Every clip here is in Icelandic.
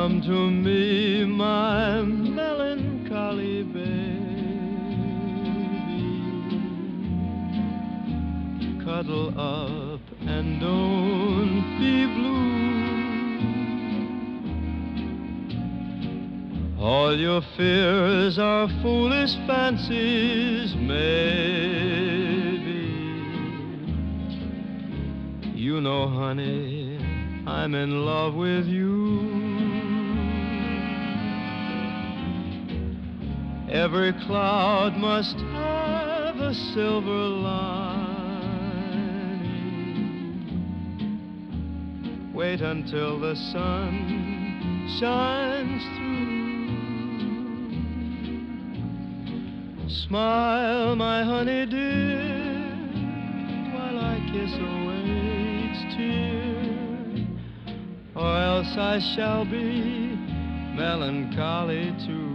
Come to me, my melancholy baby. Cuddle up and don't be blue. All your fears are foolish fancies, maybe. You know, honey, I'm in love with you. Every cloud must have a silver lining. Wait until the sun shines through. Smile, my honey dear, while I kiss away each tear, or else I shall be melancholy too.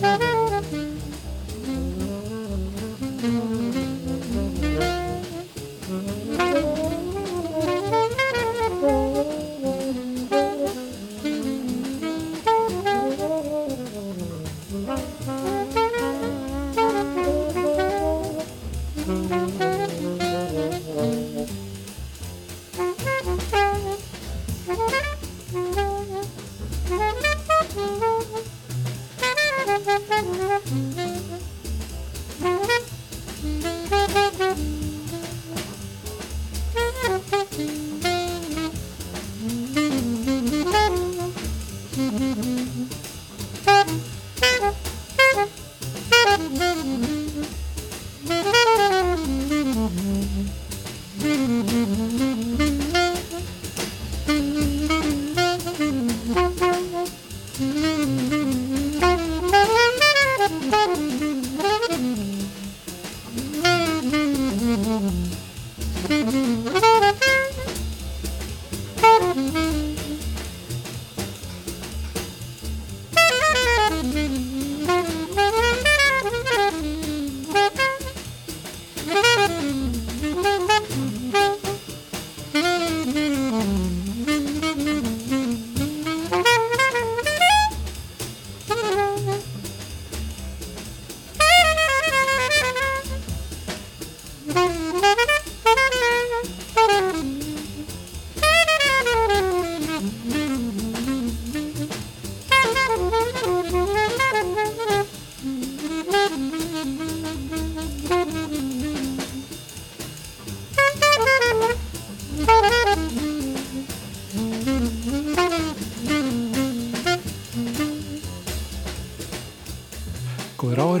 Góður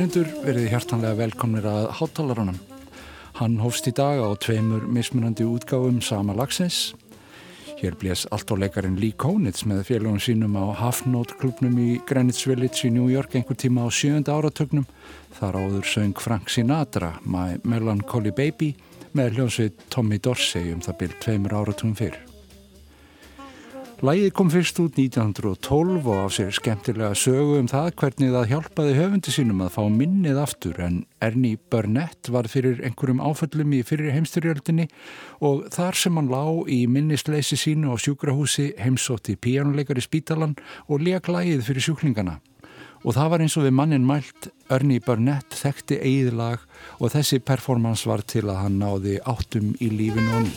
áherindur verið hjartanlega velkomnir að hátalarunum. Hann hófst í dag á tveimur mismunandi útgáfum sama lagsins. Hér blés alltóleikarin Lee Konitz með félagum sínum á Half Note klubnum í Greenwich Village í New York einhver tíma á sjönda áratögnum. Þar áður söng Frank Sinatra, My Melancholy Baby, með hljómsveit Tommy Dorsey um það byrj tveimur áratugum fyrr. Lægið kom fyrst út 1912 og á sér skemmtilega sögu um það hvernig það hjálpaði höfundi sínum að fá minnið aftur en Ernie Burnett var fyrir einhverjum áföllum í fyrir heimstyrjöldinni og þar sem hann lá í minnisleysi sínu á sjúkrahúsi heimsótti píjánuleikar í spítalan og leik lægið fyrir sjúklingana. Og það var eins og við mannin mælt, Ernie Burnett þekkti eigðlag og þessi performance var til að hann náði áttum í lífinu og ný.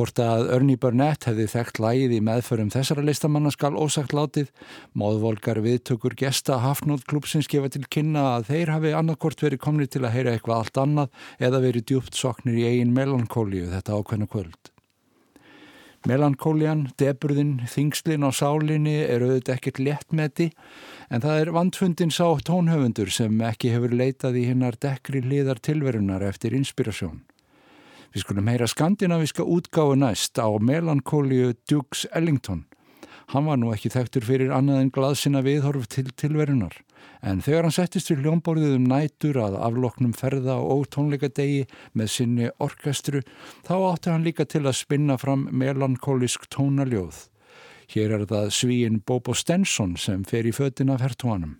Hvort að Ernie Burnett hefði þekkt lægið í meðförum þessara listamanna skal ósagt látið, móðvolgar viðtökur gesta Hafnóðklúpsins gefa til kynna að þeir hafi annarkort verið komni til að heyra eitthvað allt annað eða verið djúpt soknir í eigin melankólíu þetta ákveðna kvöld. Melankólian, deburðin, þingslin á sálinni er auðvitað ekkert léttmeti en það er vandfundin sá tónhöfundur sem ekki hefur leitað í hinnar dekri liðar tilverunar eftir inspirasjón. Við skulum heyra skandinaviska útgáðu næst á melankóliu Dukes Ellington. Hann var nú ekki þekktur fyrir annað en glaðsina viðhorf til tilverunar en þegar hann settist við hljómborðið um nætur að afloknum ferða og tónleikadegi með sinni orkestru þá átti hann líka til að spinna fram melankólisk tónaljóð. Hér er það svíin Bobo Stensson sem fer í fötina af hertóanum.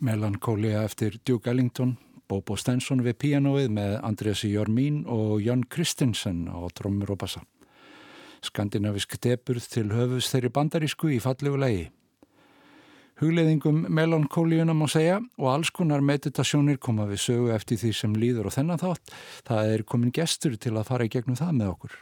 Melancholia eftir Duke Ellington, Bobo Stenson við pianoið með Andreasi Jormín og Jón Kristinsen á trommur og bassa. Skandinavisk deburð til höfus þeirri bandarísku í fallegu legi. Hugleðingum melankólíuna má segja og alls konar meditasjónir koma við sögu eftir því sem líður og þennan þátt. Það er komin gestur til að fara í gegnum það með okkur.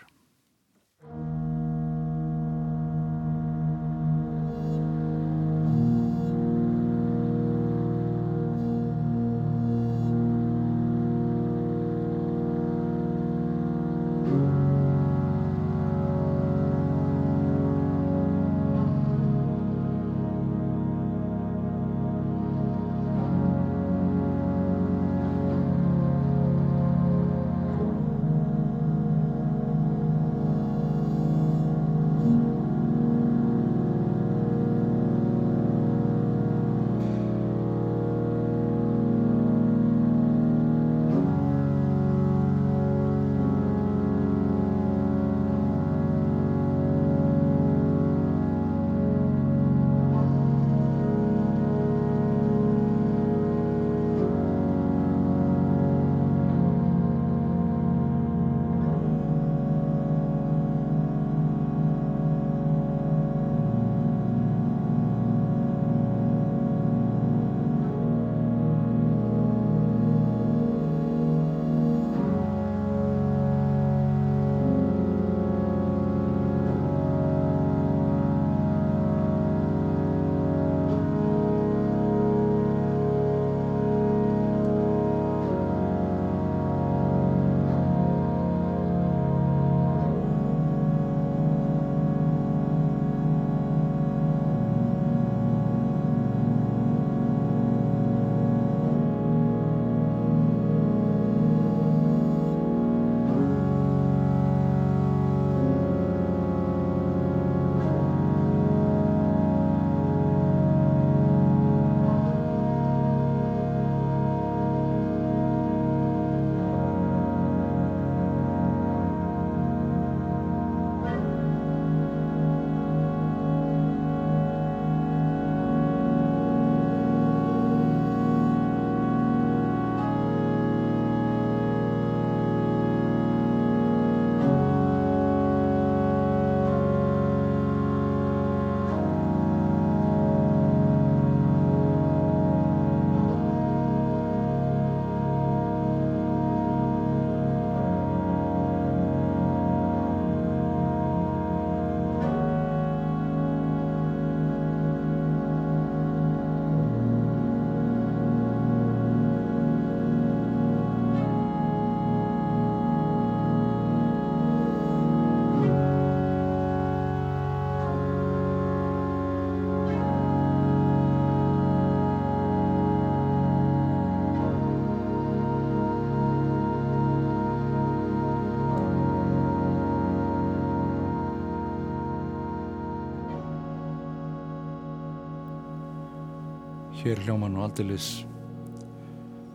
Hér hljóma nú aldilis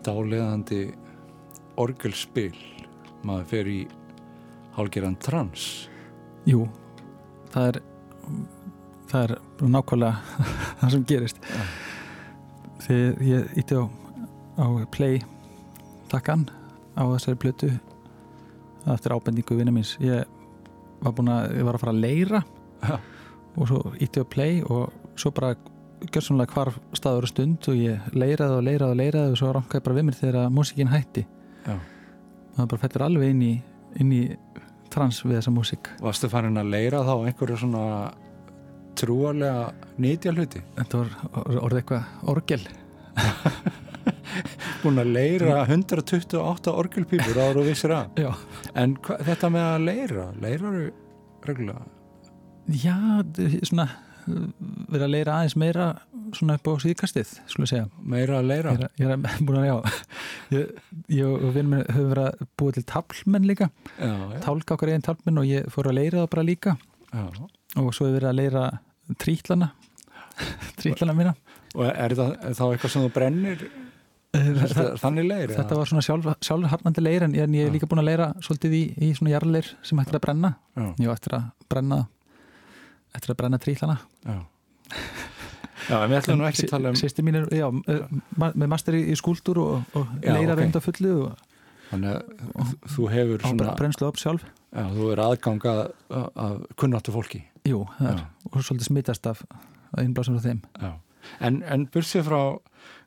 dáleðandi orgelspil maður fer í hálgeran trans Jú, það er það er nákvæmlega það sem gerist ja. þegar ég ítti á, á play takkan á þessari blötu eftir ábendingu vinna míns ég var búin að, ég var að fara að leira Ja. og svo ítti á play og svo bara gjörsamlega hvar staður stund og ég leiraði og leiraði og leiraði og svo rankaði bara við mér þegar músikinn hætti Já. það bara fættir alveg inn í, inn í trans við þessa músik Varstu farin að leira þá einhverju svona trúarlega nýtja hluti? þetta var or- orðið eitthvað orgel Búin að leira 128 orgelpípur áður og vissir að já, En hva, þetta með að leira, leiraru reglulega? já svona verið að leira aðeins meira svona upp á síðkastið, skulle segja. Meira að leira? ég er, ég er búin að, já. Ég, ég og vinn mér höfum verið að búa til taflmenn líka, tálka okkar einn taflmenn og ég fór að leira það bara líka. Já. og svo hefur verið að leira trítlana trítlana mína. Og er það er þá eitthvað sem þú brennir? Þetta, þannig leir? þetta var svona sjálf, sjálfharnandi leir en ég, ég er líka búin að leira svolítið í, í svona jarleir sem hættir að brenna. Já, ég eftir að brenna eftir að brenna trítlana já. Já, við ætlum nú ekki að tala um Sýsti mín er, já, með master í, í skúltúr og, og Já, leira ok. reynda fullu og, Þannig að þú hefur svona brennslu upp sjálf. Já, þú er aðgang að, að kunnáttu fólki. Jú, það er, og svolítið smitast af innblásum frá þeim. Já. En, en bursið frá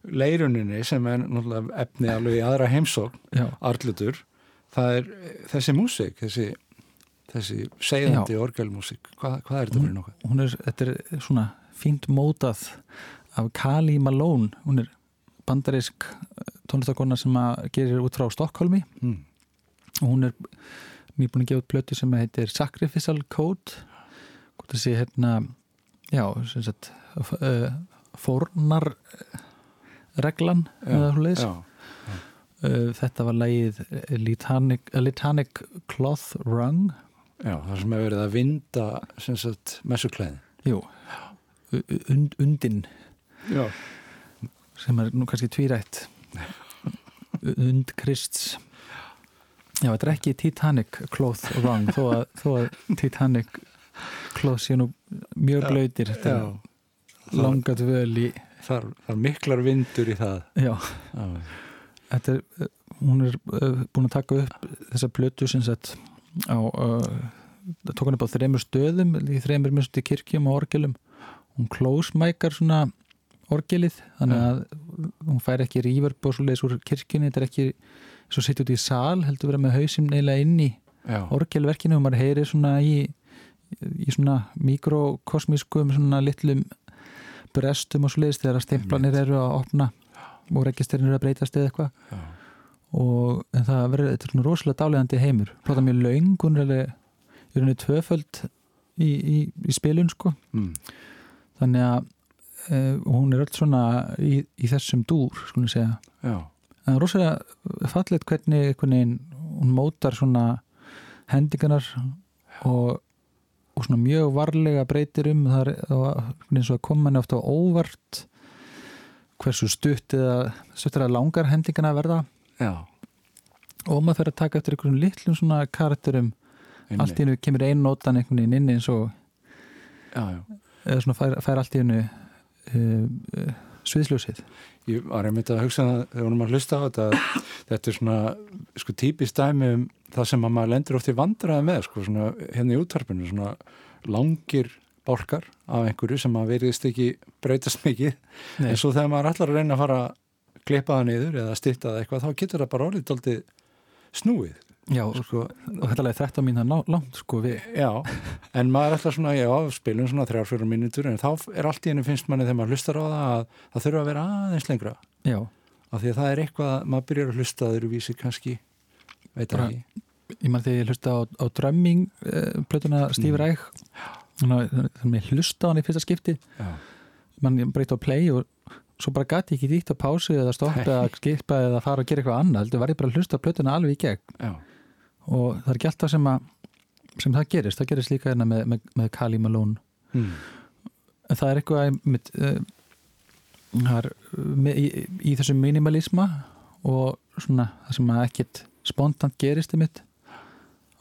leiruninni sem er náttúrulega efni alveg í aðra heimsókn Já, arlutur, það er þessi músík, þessi, þessi segðandi orgelmúsík hvað, hvað er þetta fyrir nokkuð? hún er, þetta er svona fínt mótað af Kali Malone. Hún er bandarísk tónlistakona sem að gerir út frá Stokkólmi Mm. og hún er nýbúin að gefa út plötu sem heitir Sacrificial Code. Hvort það sé hérna já, sem sagt uh, fórnar reglan eða svo leiðis uh, þetta var lagið Litanic, Litanic Cloth Rung já, það sem hefur verið að vinda messuklæðin. Jú, und, undin. Já, sem er nú kannski tvírætt. Und Krists já, þetta er ekki Titanic Cloth Rung þó að, þó að Titanic Cloth sé nú mjög blöytir langat völ í það er miklar vindur í það. Já, þetta er uh, hún er uh, búin að taka upp þessa plötu sem sett á uh, tók hann upp á þreymur stöðum í þreymur mjög kirkjum og orgelum hún klósmækar svona orgelið þannig að hún fær ekki rífurb og svoleiðis úr kirkjunni þetta er ekki svo sitt út í sal heldur vera með hausinn neila inn í já, orgelverkinu og maður heyrir svona í í svona mikrokosmískum svona litlum brestum og svoleiðis þegar að stemplanir eru að opna og registerinn eru að breytast eða eitthvað. Og það verður, þetta er svona rosalega dálegandi heimur. Plata mjög löng, hún er alveg í rauninni tvöföld í, í, í spilun sko, mm. þannig að uh, hún er öll svona í, í þessum dúr, skulum segja. Já, en það er rosalega fallet hvernig, hvernig hún mótar svona hendingarnar og, og svona mjög varlega breytir um. Það er að ofta á óvart hversu stutt eða stutt eða langar hendingarna verða. Já. Og maður fyrir að taka eftir einhverjum litlum svona karakterum. Allt í hennu kemur einn nótan einhvern veginn inn eins og já, já. eða svona fær, fær allt í hennu uh, uh, sviðsljósið Ég var einmitt að hugsa það þegar að hlusta á þetta þetta er svona sko típist dæmi um það sem að maður lendur oft í vandræði með sko svona hérna í útvarpinu svona langir bálkar af einhverju sem að veriðist ekki breytast mikið Nei. en svo þegar maður að reyna að fara að klippa það niður eða stytta það eitthvað þá getur það bara orðið daldið snúið Já, sko, og þetta leiði 13 mín það langt sko við já, en maður ætlar svona já, spilum svona þrjár, fjórum mínútur en þá er allt í henni finnst manni þegar maður hlustar á það að það þurfa að vera aðeins lengra. Já, af því að það er eitthvað, maður byrjar að hlusta að þeir vísi kannski, veit Bara- ekki. Ég maður þegar ég hlusta á, á drömming uh, plötuna Steve Mm. Reich þannig að hlusta á hann í fyrsta skipti. Mann breytti á play og svo bara gati ég ekki dýtt á pásu eða stoppa eða skipa eða fara og gera eitthvað annað heldur var ég bara að hlusta plötuna alveg í gegn. Já, og það er ekki alltaf sem að sem það gerist, það gerist líka hérna með, með, með Kali Malone. Mm. en það er eitthvað með, uh, það er, í, í þessum minimalisma og svona það sem ekkit spontant gerist einmitt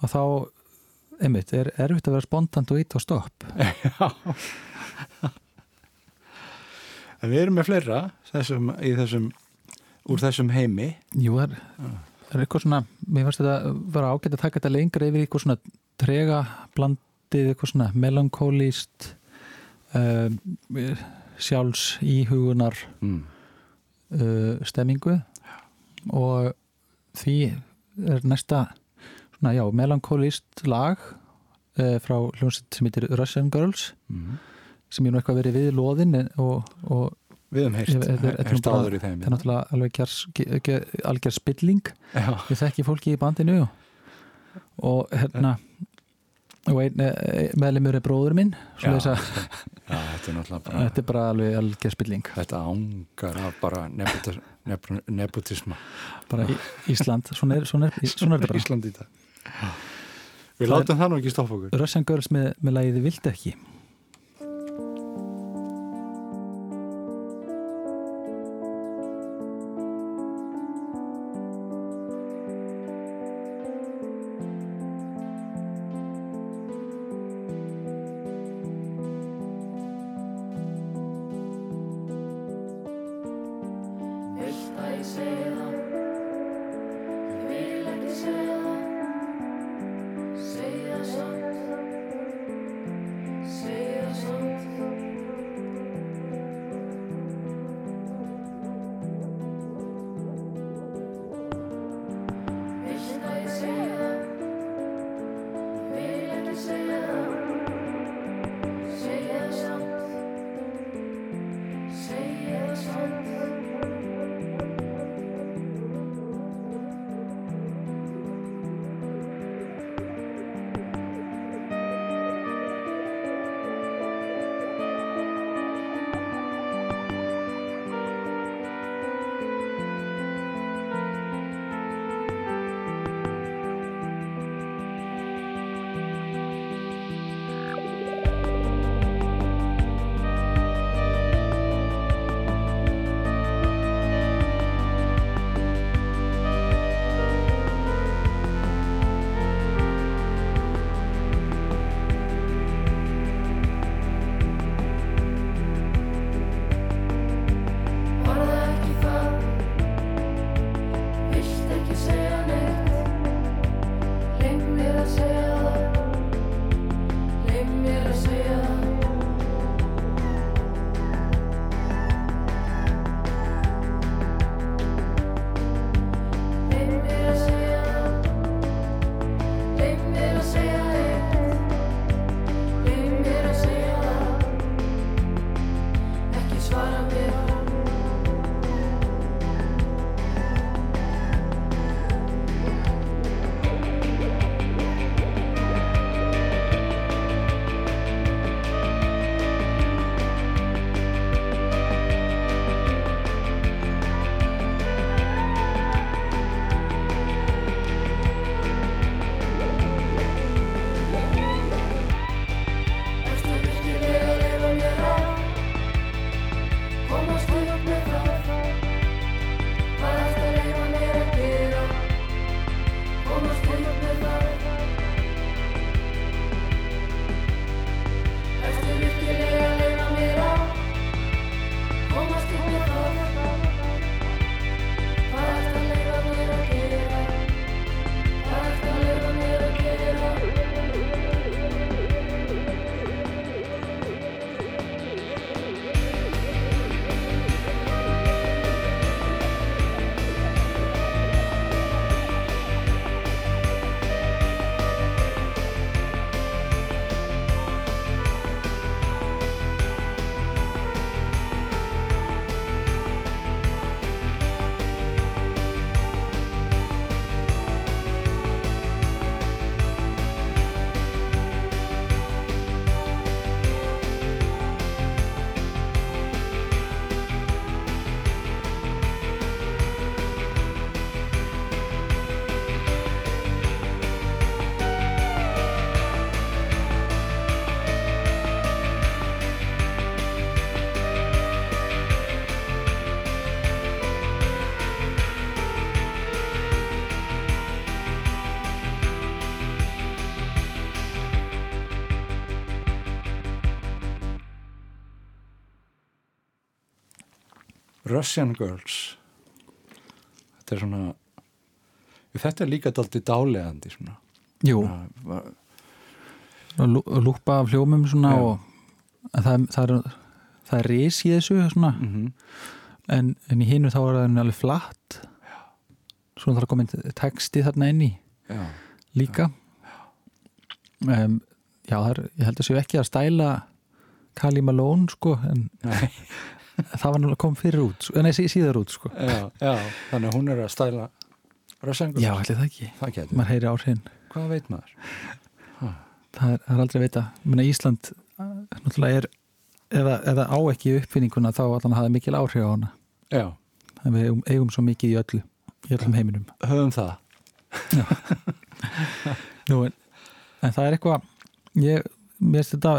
og þá einmitt, er erfitt að vera spontant og ít á stopp. En við erum með fleira þessum, í þessum úr þessum heimi. Jú, það er, það er eitthvað svona mér fannst þetta vera ágætt að taka þetta lengra yfir eitthvað svona trega blandið eitthvað svona melankólist uh, sjálfs íhugunar mm. uh, stemmingu og því er næsta svona, já, melankólist lag uh, frá hljómsveit sem heitir Russian Girls Mm. sem er nú eitthvað verið við loðin og, og við höfum heyrt, þetta þetta það er náttúrulega alveg spilling. Já, við þekki fólki í bandinu og hérna og einn e, meðlemur er bróður minn já, að já, þetta er náttúrulega bara þetta er bara alveg algjör spilling. Þetta ángar af bara nepotis, nep, nepotisma. Bara í, Ísland, svona er, svona er, svona er þetta bara. Ísland í dag. Við látum það nú ekki stoppa okkur. Russian Girls með, með lagið Vilt ekki Russian Girls. Þetta er svona þetta er líka daldi dálegandi svona, Jú, lú- og lúpa af hljómum svona Já. og það, það er það er ris í þessu svona. Mm en, en í hinu þá er það alveg flatt. Svona þarf að koma inn texti þarna inn í já, líka. Um, já, það er, ég held að séu ekki að stæla Kali Malone sko en. Það var náttúrulega kom fyrir út sko, nei, sí- síðar út sko. Já, já, þannig að hún er að stæla Girls, já, ætli það ekki, maður heyri áhrifin. Hvað veit maður? það er, það er aldrei að veita. Menna, Ísland uh, náttúrulega er eða, eða á ekki uppfinninguna þá allan hafa mikil áhrif á hana. Já, en við eigum, svo mikið í öllu í öllum heiminum. Höfum það. Nú, en, en það er eitthvað ég, þetta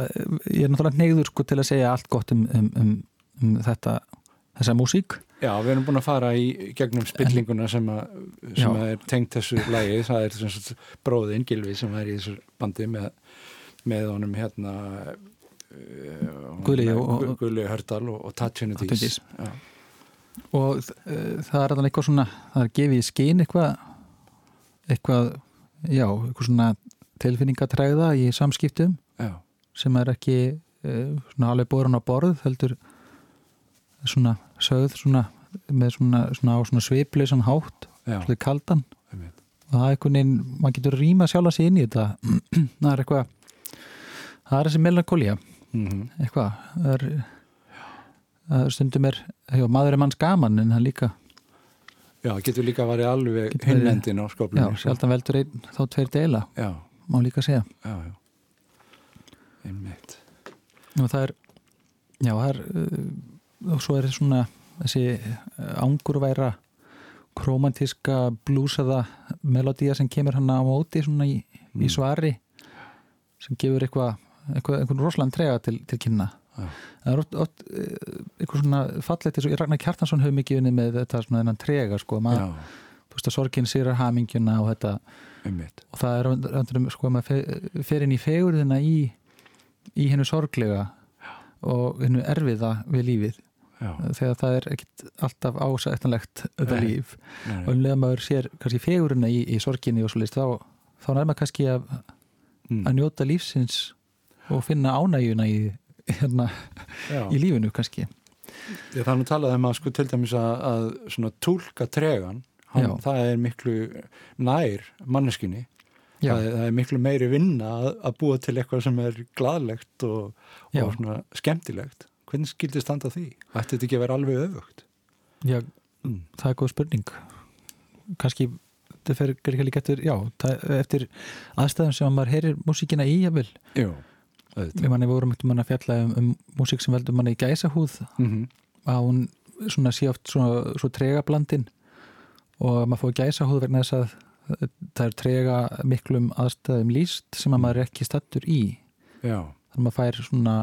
ég er náttúrulega neyður sko til að segja allt gott um, um, um, um þetta þessa músík. Já, við erum búin að fara í gegnum spillinguna sem, að, sem að er tengt þessu lagi, það er sagt bróðin Gilvi sem er í þessu bandi með, með honum hérna uh, Guðli Guðli Hördal og, og. Já. og uh, það er alveg eitthvað svona það er gefið í skinn eitthvað eitthvað, já, eitthvað svona tilfinningatræða í samskiptum Já, sem er ekki uh, svona alveg borin á borð heldur svona sögð svona með svona, svona á svona svipleisan hátt svona kaldan. Einmitt. og það er einhvern veginn, maður getur rýma sjálfa sig inn í þetta. Það er eitthvað það er þessi melankólía Mhm. eitthvað það er, það er stundum er já, maður er manns gaman en það líka. Já, getur líka verið alveg Getur verið- hinnendin á já, skoplinni sjaldan veldur einn þá tveir deila, Já, má líka segja. Já, já. Einmitt. Og það er já, það er uh, og svo er svona þessi uh, angurværa kromantíska blúsaða melodía sem kemur hann á móti svona í, í Mm. svari sem gefur eitthvað eitthvað, einhvern rosalega trega til, til kynna. Já. það er oft, oft eh, eitthvað svona fallegt eins og Ragnar Kjartansson hefur mikið unnið með þetta svona þennan trega sko, maður, þú veist að sorgin sýrar hamingjuna og þetta einmitt. og það er röndurum sko að maður fe- fer inn í fegurðina í í hennu sorglega og hennu erfiða við lífið Já, þegar það er ekkit alltaf ásættanlegt Nei. líf. Nei, og um leða maður sér kannski fegurina í, í sorginni og svo list þá, þá nær maður kannski að, mm. að njóta lífsins og finna ánægjuna í, hérna, í lífinu kannski. Ég þannig að tala um að sko til dæmis að, að svona túlka tregan hann, það er miklu nær manneskinni það er, það er miklu meiri vinna að, að búa til eitthvað sem er gladlegt og, og svona skemmtilegt hvernig skildi standa því? Ætti þetta ekki að vera alveg öfugt? Já, Mm. það er góð spurning kannski þetta fer ekki líka eftir, já, það, eftir aðstæðum sem maður heyrir músíkina í jafnvel, Jú, auðvitað við manni vorum eftir mann að fjalla um, um músík sem veldur manni í gæsahúð mm -hmm. að hún svona sé oft svona, svo trega blandin og að maður fóði gæsahúð vegna þess að það er trega miklum aðstæðum líst sem að maður ekki stattur í Já, þannig að maður fær svona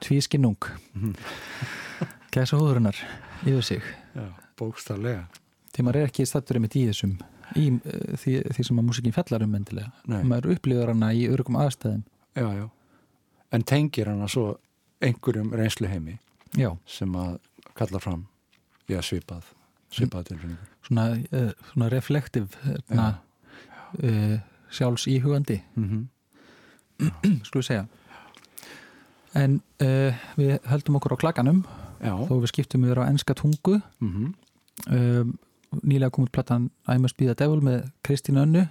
tvískinnung. Mhm. gæsahúðurinnar yfir sig. Bókstarlega því maður er ekki stattur einmitt í þessum í uh, því, því sem að músikin fellar um endilega. Nei. maður upplifur hana í örgum aðstæðum. Já, já. En tengir hana svo einhverjum reynsluheimi já, sem að kalla fram já, svipað svipað svona, uh, svona reflektiv hérna, uh, sjálfs íhugandi mm -hmm. skulum segja en uh, við höldum okkur á klakanum Já, þó við skiptum yfir á enska tungu. Mm -hmm. um, nýlega komið platan I Must Be The Devil með Kristín Önnu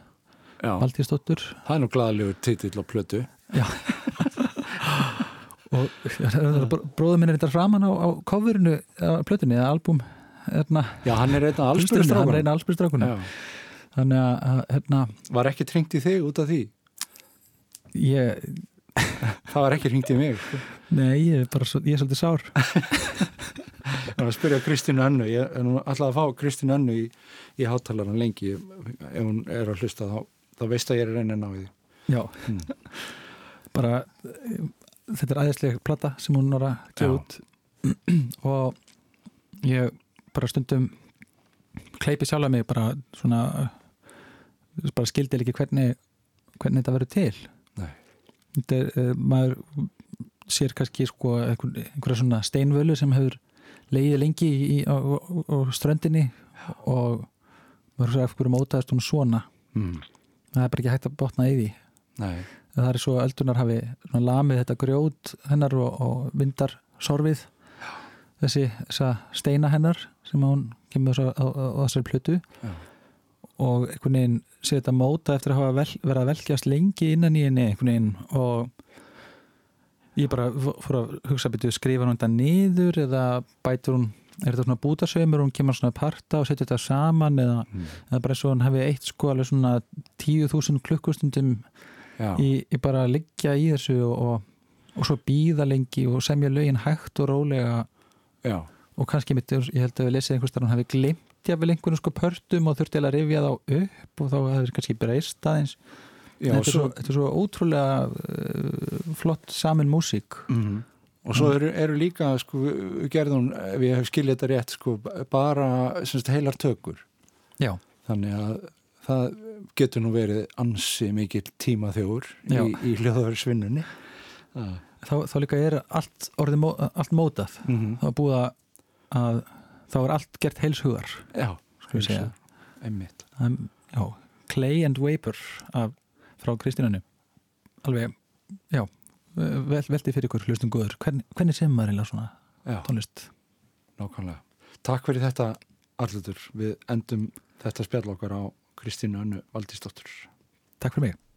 já. Valdísdóttur það er nú glæðilegur titill á plötu. Og bróður minn er þetta framan á, á coverinu á plötunni eða album hérna, Já, hann er einn allspyrstrákunum Já. þannig að, að hérna, Var ekki tringt í þig út af því? ég Það var ekki tringt í mig. Nei, ég er bara svo, ég er svolítið sár. Það var að spyrja Kristínu Önnu. Ég er nú alltaf að fá Kristínu Önnu í, í hátalaran lengi. Ef hún er að hlusta þá, þá veist að ég er að reyna að ná í því. Já. Mm. bara eh, þetta er æðislega plata sem hún var að gefa út. Og ég bara stundum kleipi sjálf mig bara svona bara skildi ekki hvernig hvernig þetta verður til er, uh, maður sér kannski sko einhver, einhverja svona steinvölu sem hefur leiði lengi í, á, á, ströndinni og maður svo eftir mótaðist hún svona mm. það er bara ekki hægt að botna í því Nei, það er svo að öldunar hafi lamið þetta grjót hennar og, og vindar sorfið þessi steina hennar sem hún kemur á, á, á þessari plötu Já. Og einhvern veginn sé þetta móta eftir að hafa vel, verið að velkjast lengi innan í henni einhvern veginn. Og ég bara fór að hugsa byrju skrifa hún þetta niður eða bætur hún er þetta svona bútasaumur hún kemur svona að parta og setja þetta saman eða, mm. eða bara svo hann hefði eitt sko alveg svona 10.000 klukkustundum já, í, í bara að liggja í þessu og, og svo býða lengi og semja lögin hægt og rólega. Já, og kannski mitt, ég held að við lesið einhvers þar hann hefði glimt jáfnvel einhvern sko pörtum og þurfti að rifja þá upp og þá hefði kannski breyst aðeins. Já þetta, er svo, svo, þetta er svo ótrúlega uh, flott samin músík. Mm. og svo eru, eru líka sko, við gerðum, ef ég hef skiljið þetta rétt sko, bara semst, heilar tökur. Já, þannig að það getur nú verið ansi mikill tímaþjóður Já. í, í hljóðaverðsvinnunni mm þá, þá líka er allt orðið allt mótað. -hmm. þá búið að, að þá er allt gert heils hugar já, segja. einmitt. Um, já, Clay and Vapor af, frá Kristínanu alveg, já vel, veldi fyrir ykkur hlustum góður. Hvern, hvernig sem maður eiginlega svona já, tónlist? Nákvæmlega. Takk fyrir þetta allutur við endum þetta spjall okkar á Kristínu Önnu Valdísdóttur. Takk fyrir mig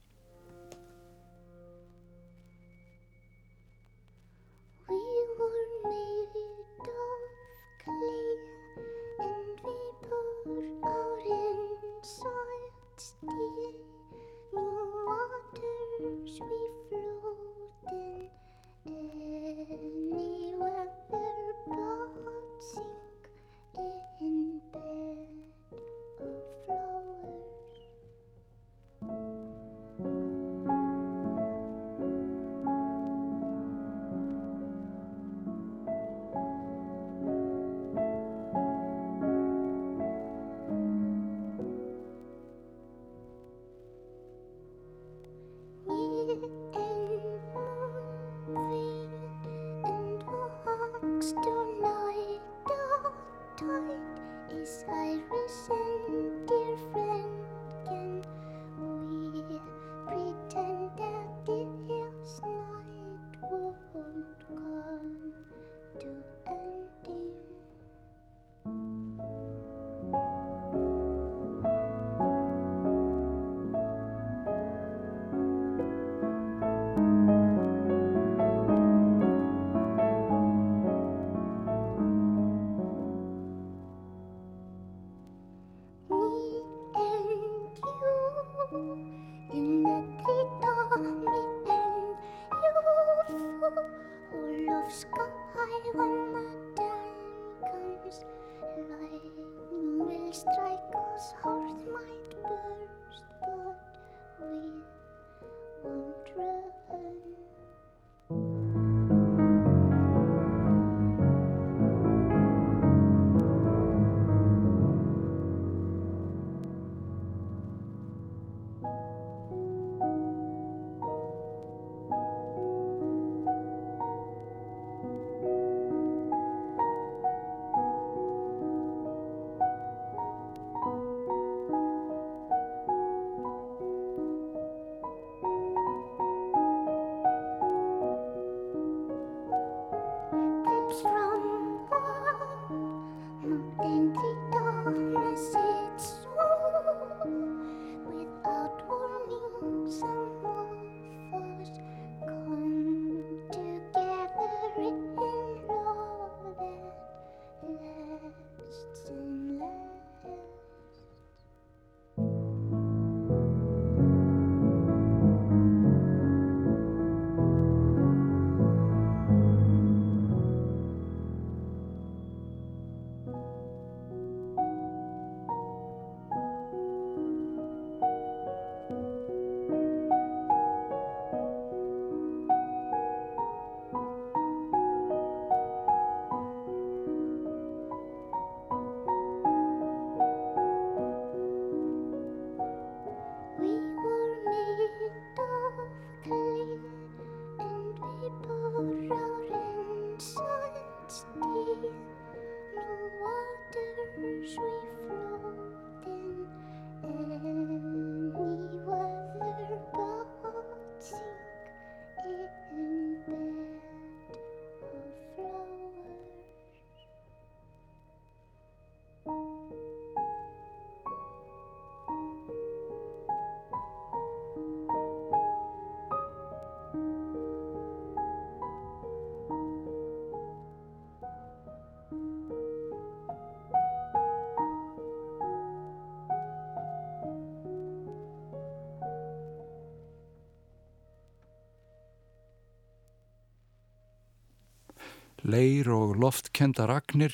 Leir og loftkenda Ragnir,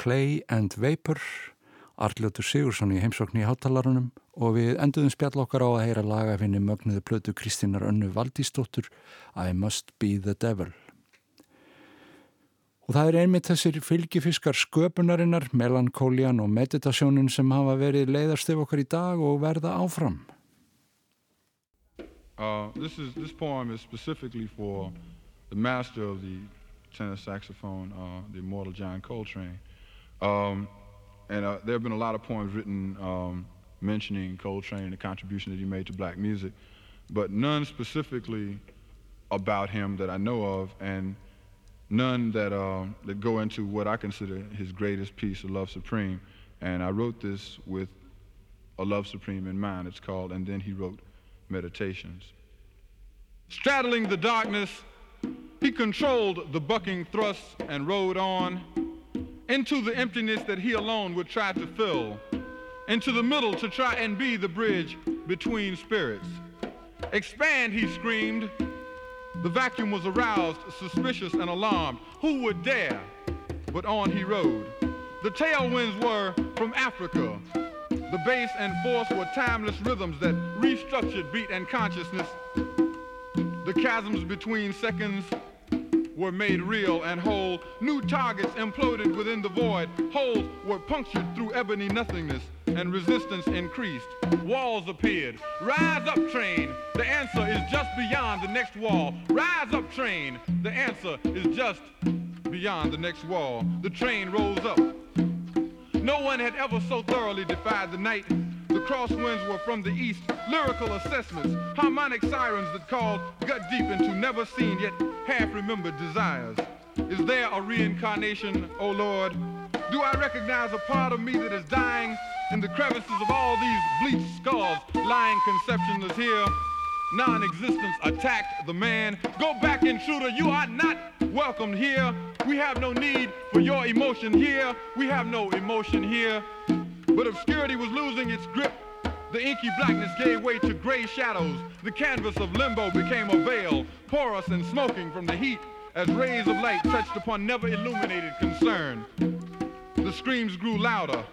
Clay and Vapor, Arljóttur Sigursson í heimsókn í hátalarunum og við enduðum spjall okkar á að heyra lagafinni mögnuðu plötu Kristínar Önnu Valdísdóttur I Must Be the Devil. Og það er einmitt þessir fylgifiskar sköpunarinnar, melankólian og meditasjónun sem hafa verið leiðarstöf okkar í dag og verða áfram. Uh, this is this poem is specifically for the master of the tenor saxophone, uh, the immortal John Coltrane. Um, and uh, there have been a lot of poems written um, mentioning Coltrane and the contribution that he made to black music, but none specifically about him that I know of, and none that uh, that go into what I consider his greatest piece, "A Love Supreme." And I wrote this with "A Love Supreme" in mind. It's called, and then he wrote "Meditations." Straddling the darkness, he controlled the bucking thrusts and rode on into the emptiness that he alone would try to fill, into the middle to try and be the bridge between spirits. Expand, he screamed. The vacuum was aroused, suspicious and alarmed. Who would dare? But on he rode. The tailwinds were from Africa. The bass and force were timeless rhythms that restructured beat and consciousness. The chasms between seconds were made real and whole. New targets imploded within the void. Holes were punctured through ebony nothingness, and resistance increased. Walls appeared. Rise up, train. The answer is just beyond the next wall. Rise up, train. The answer is just beyond the next wall. The train rose up. No one had ever so thoroughly defied the night. The crosswinds were from the east, lyrical assessments, harmonic sirens that called gut deep into never seen yet half remembered desires. Is there a reincarnation, O Lord? Do I recognize a part of me that is dying in the crevices of all these bleached skulls, lying conception is here? Non-existence attacked the man. Go back, intruder, you are not welcomed here. We have no need for your emotion here. We have no emotion here. But obscurity was losing its grip. The inky blackness gave way to gray shadows. The canvas of limbo became a veil, porous and smoking from the heat as rays of light touched upon never illuminated concern. The screams grew louder.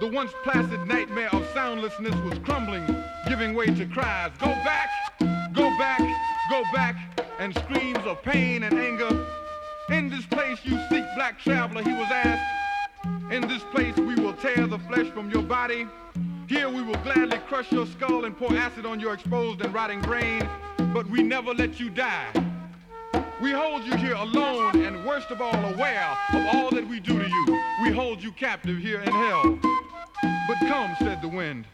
The once placid nightmare of soundlessness was crumbling, giving way to cries. Go back, go back, go back, and screams of pain and anger. In this place you seek, black traveler, he was asked. In this place we will tear the flesh from your body. Here we will gladly crush your skull and pour acid on your exposed and rotting brain. But we never let you die. We hold you here alone and worst of all aware of all that we do to you. We hold you captive here in hell. But come, said the wind.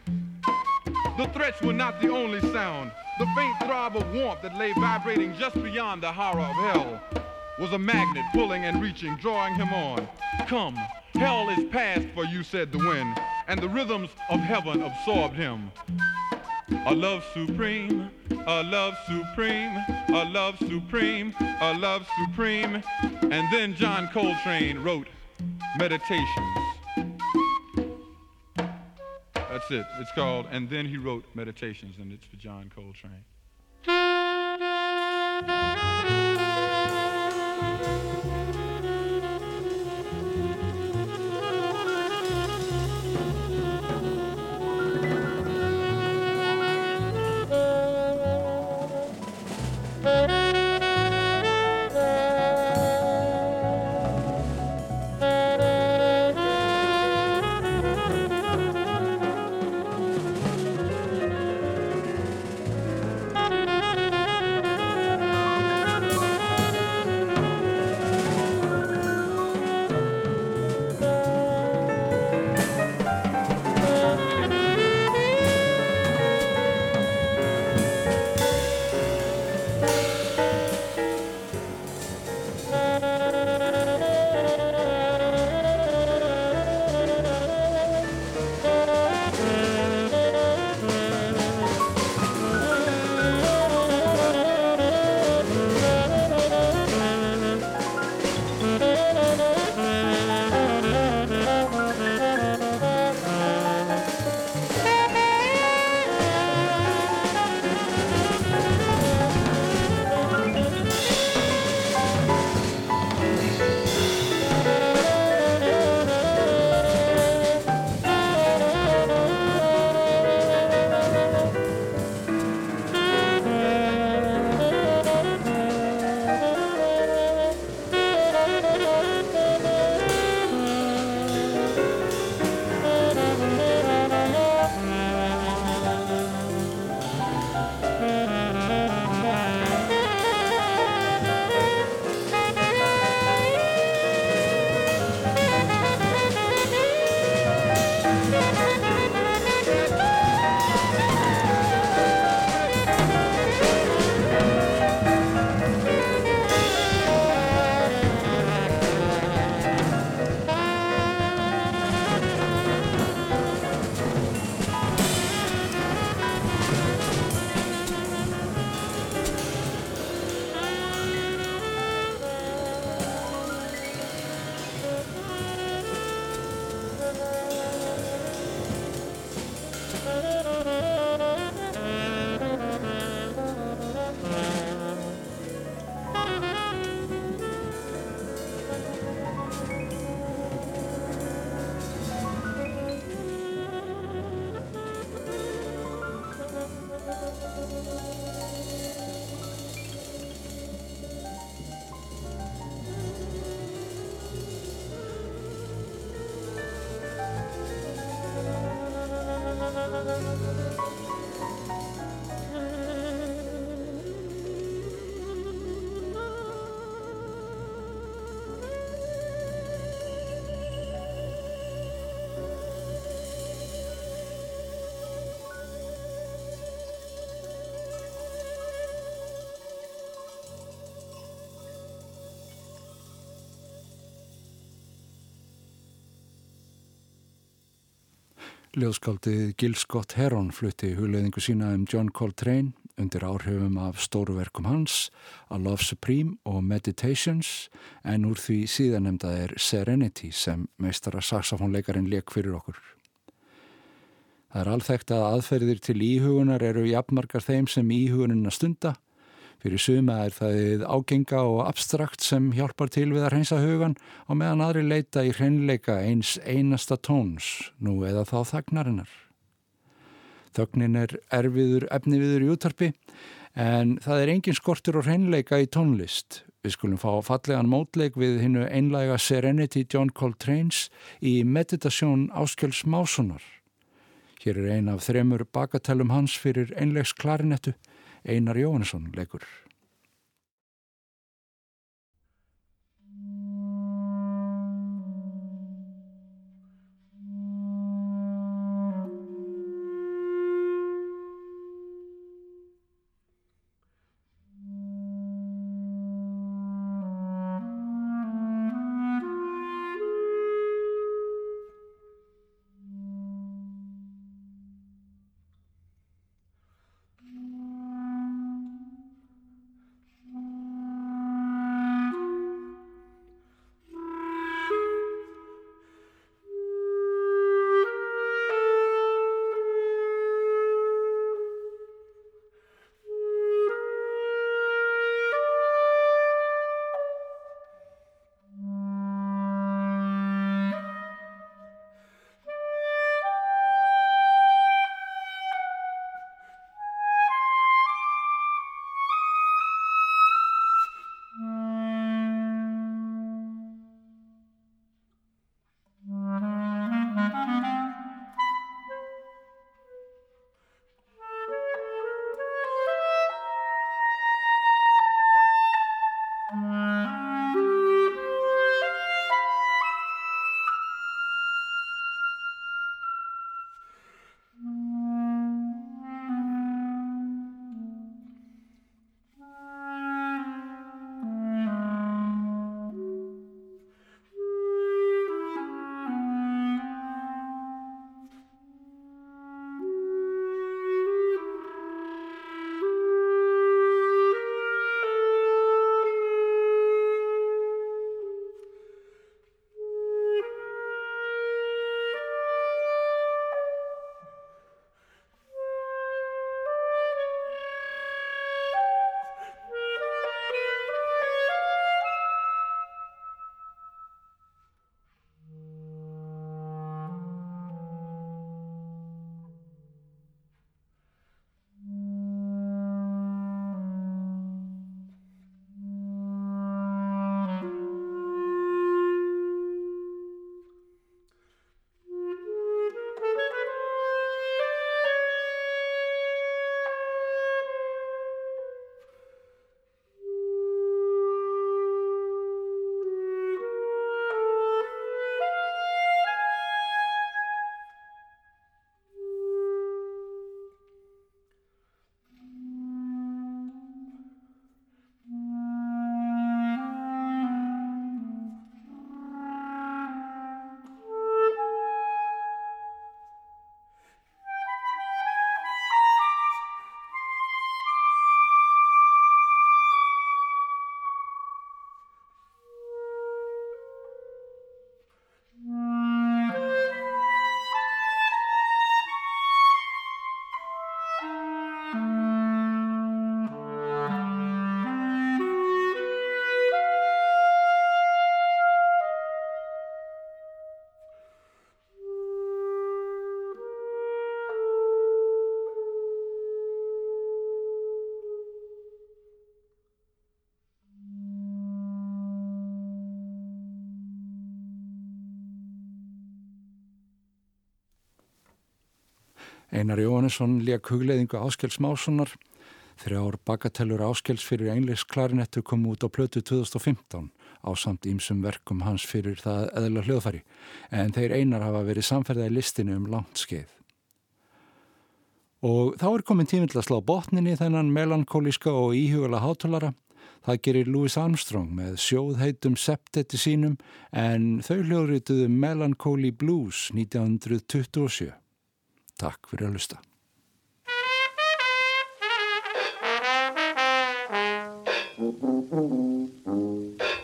The threats were not the only sound. The faint throb of warmth that lay vibrating just beyond the horror of hell was a magnet pulling and reaching, drawing him on. Come, hell is past for you, said the wind, and the rhythms of heaven absorbed him. A love supreme, a love supreme, a love supreme, a love supreme. And then John Coltrane wrote Meditations. That's it. It's called, and then he wrote Meditations, and it's for John Coltrane. Ljóðskáldið Gil Scott Heron flutti hugleðingu sína um John Coltrane undir áhrifum af stóruverkum hans, A Love Supreme og Meditations en úr því síðanemda er Serenity sem meistara saxofónleikarin leik fyrir okkur. Það er alþekkt að aðferðir til íhugunar eru jafnmarkar þeim sem íhugunina stunda Fyrir suma er það ágenga og abstrakt sem hjálpar til við að reynsa hugan og meðan aðri leita í hreinleika eins einasta tóns, nú eða þá þagnarinnar. Þögnin er erfiður efniviður í útarpi en það er engin skortur og hreinleika í tónlist. Við skulum fá fallegan mótleik við hinnu einlæga Serenity John Coltrane's í meditasjón Áskjöls Másonar. Hér er ein af þremur bakatellum hans fyrir einlegs klarinettu Einar Jóhannesson leikur. Einar Jóhannesson lék hugleðingu Áskels Mássonar. Þrjár bagatellur Áskels fyrir englis klarinettu kom út á plötu 2015 á samt ímsum verkum hans fyrir það eðla hljóðfæri en þeir einar hafa verið samferða í listinu um langt skeið. Og þá er komin tíminn til að slá botninni þennan melankólíska og íhugala hátalara Það gerir Louis Armstrong með sjóðheitum septetti sínum en þau hljóðrituðu Melancholy Blues 1927. Takk fyrir að lusta. Mm-hmm.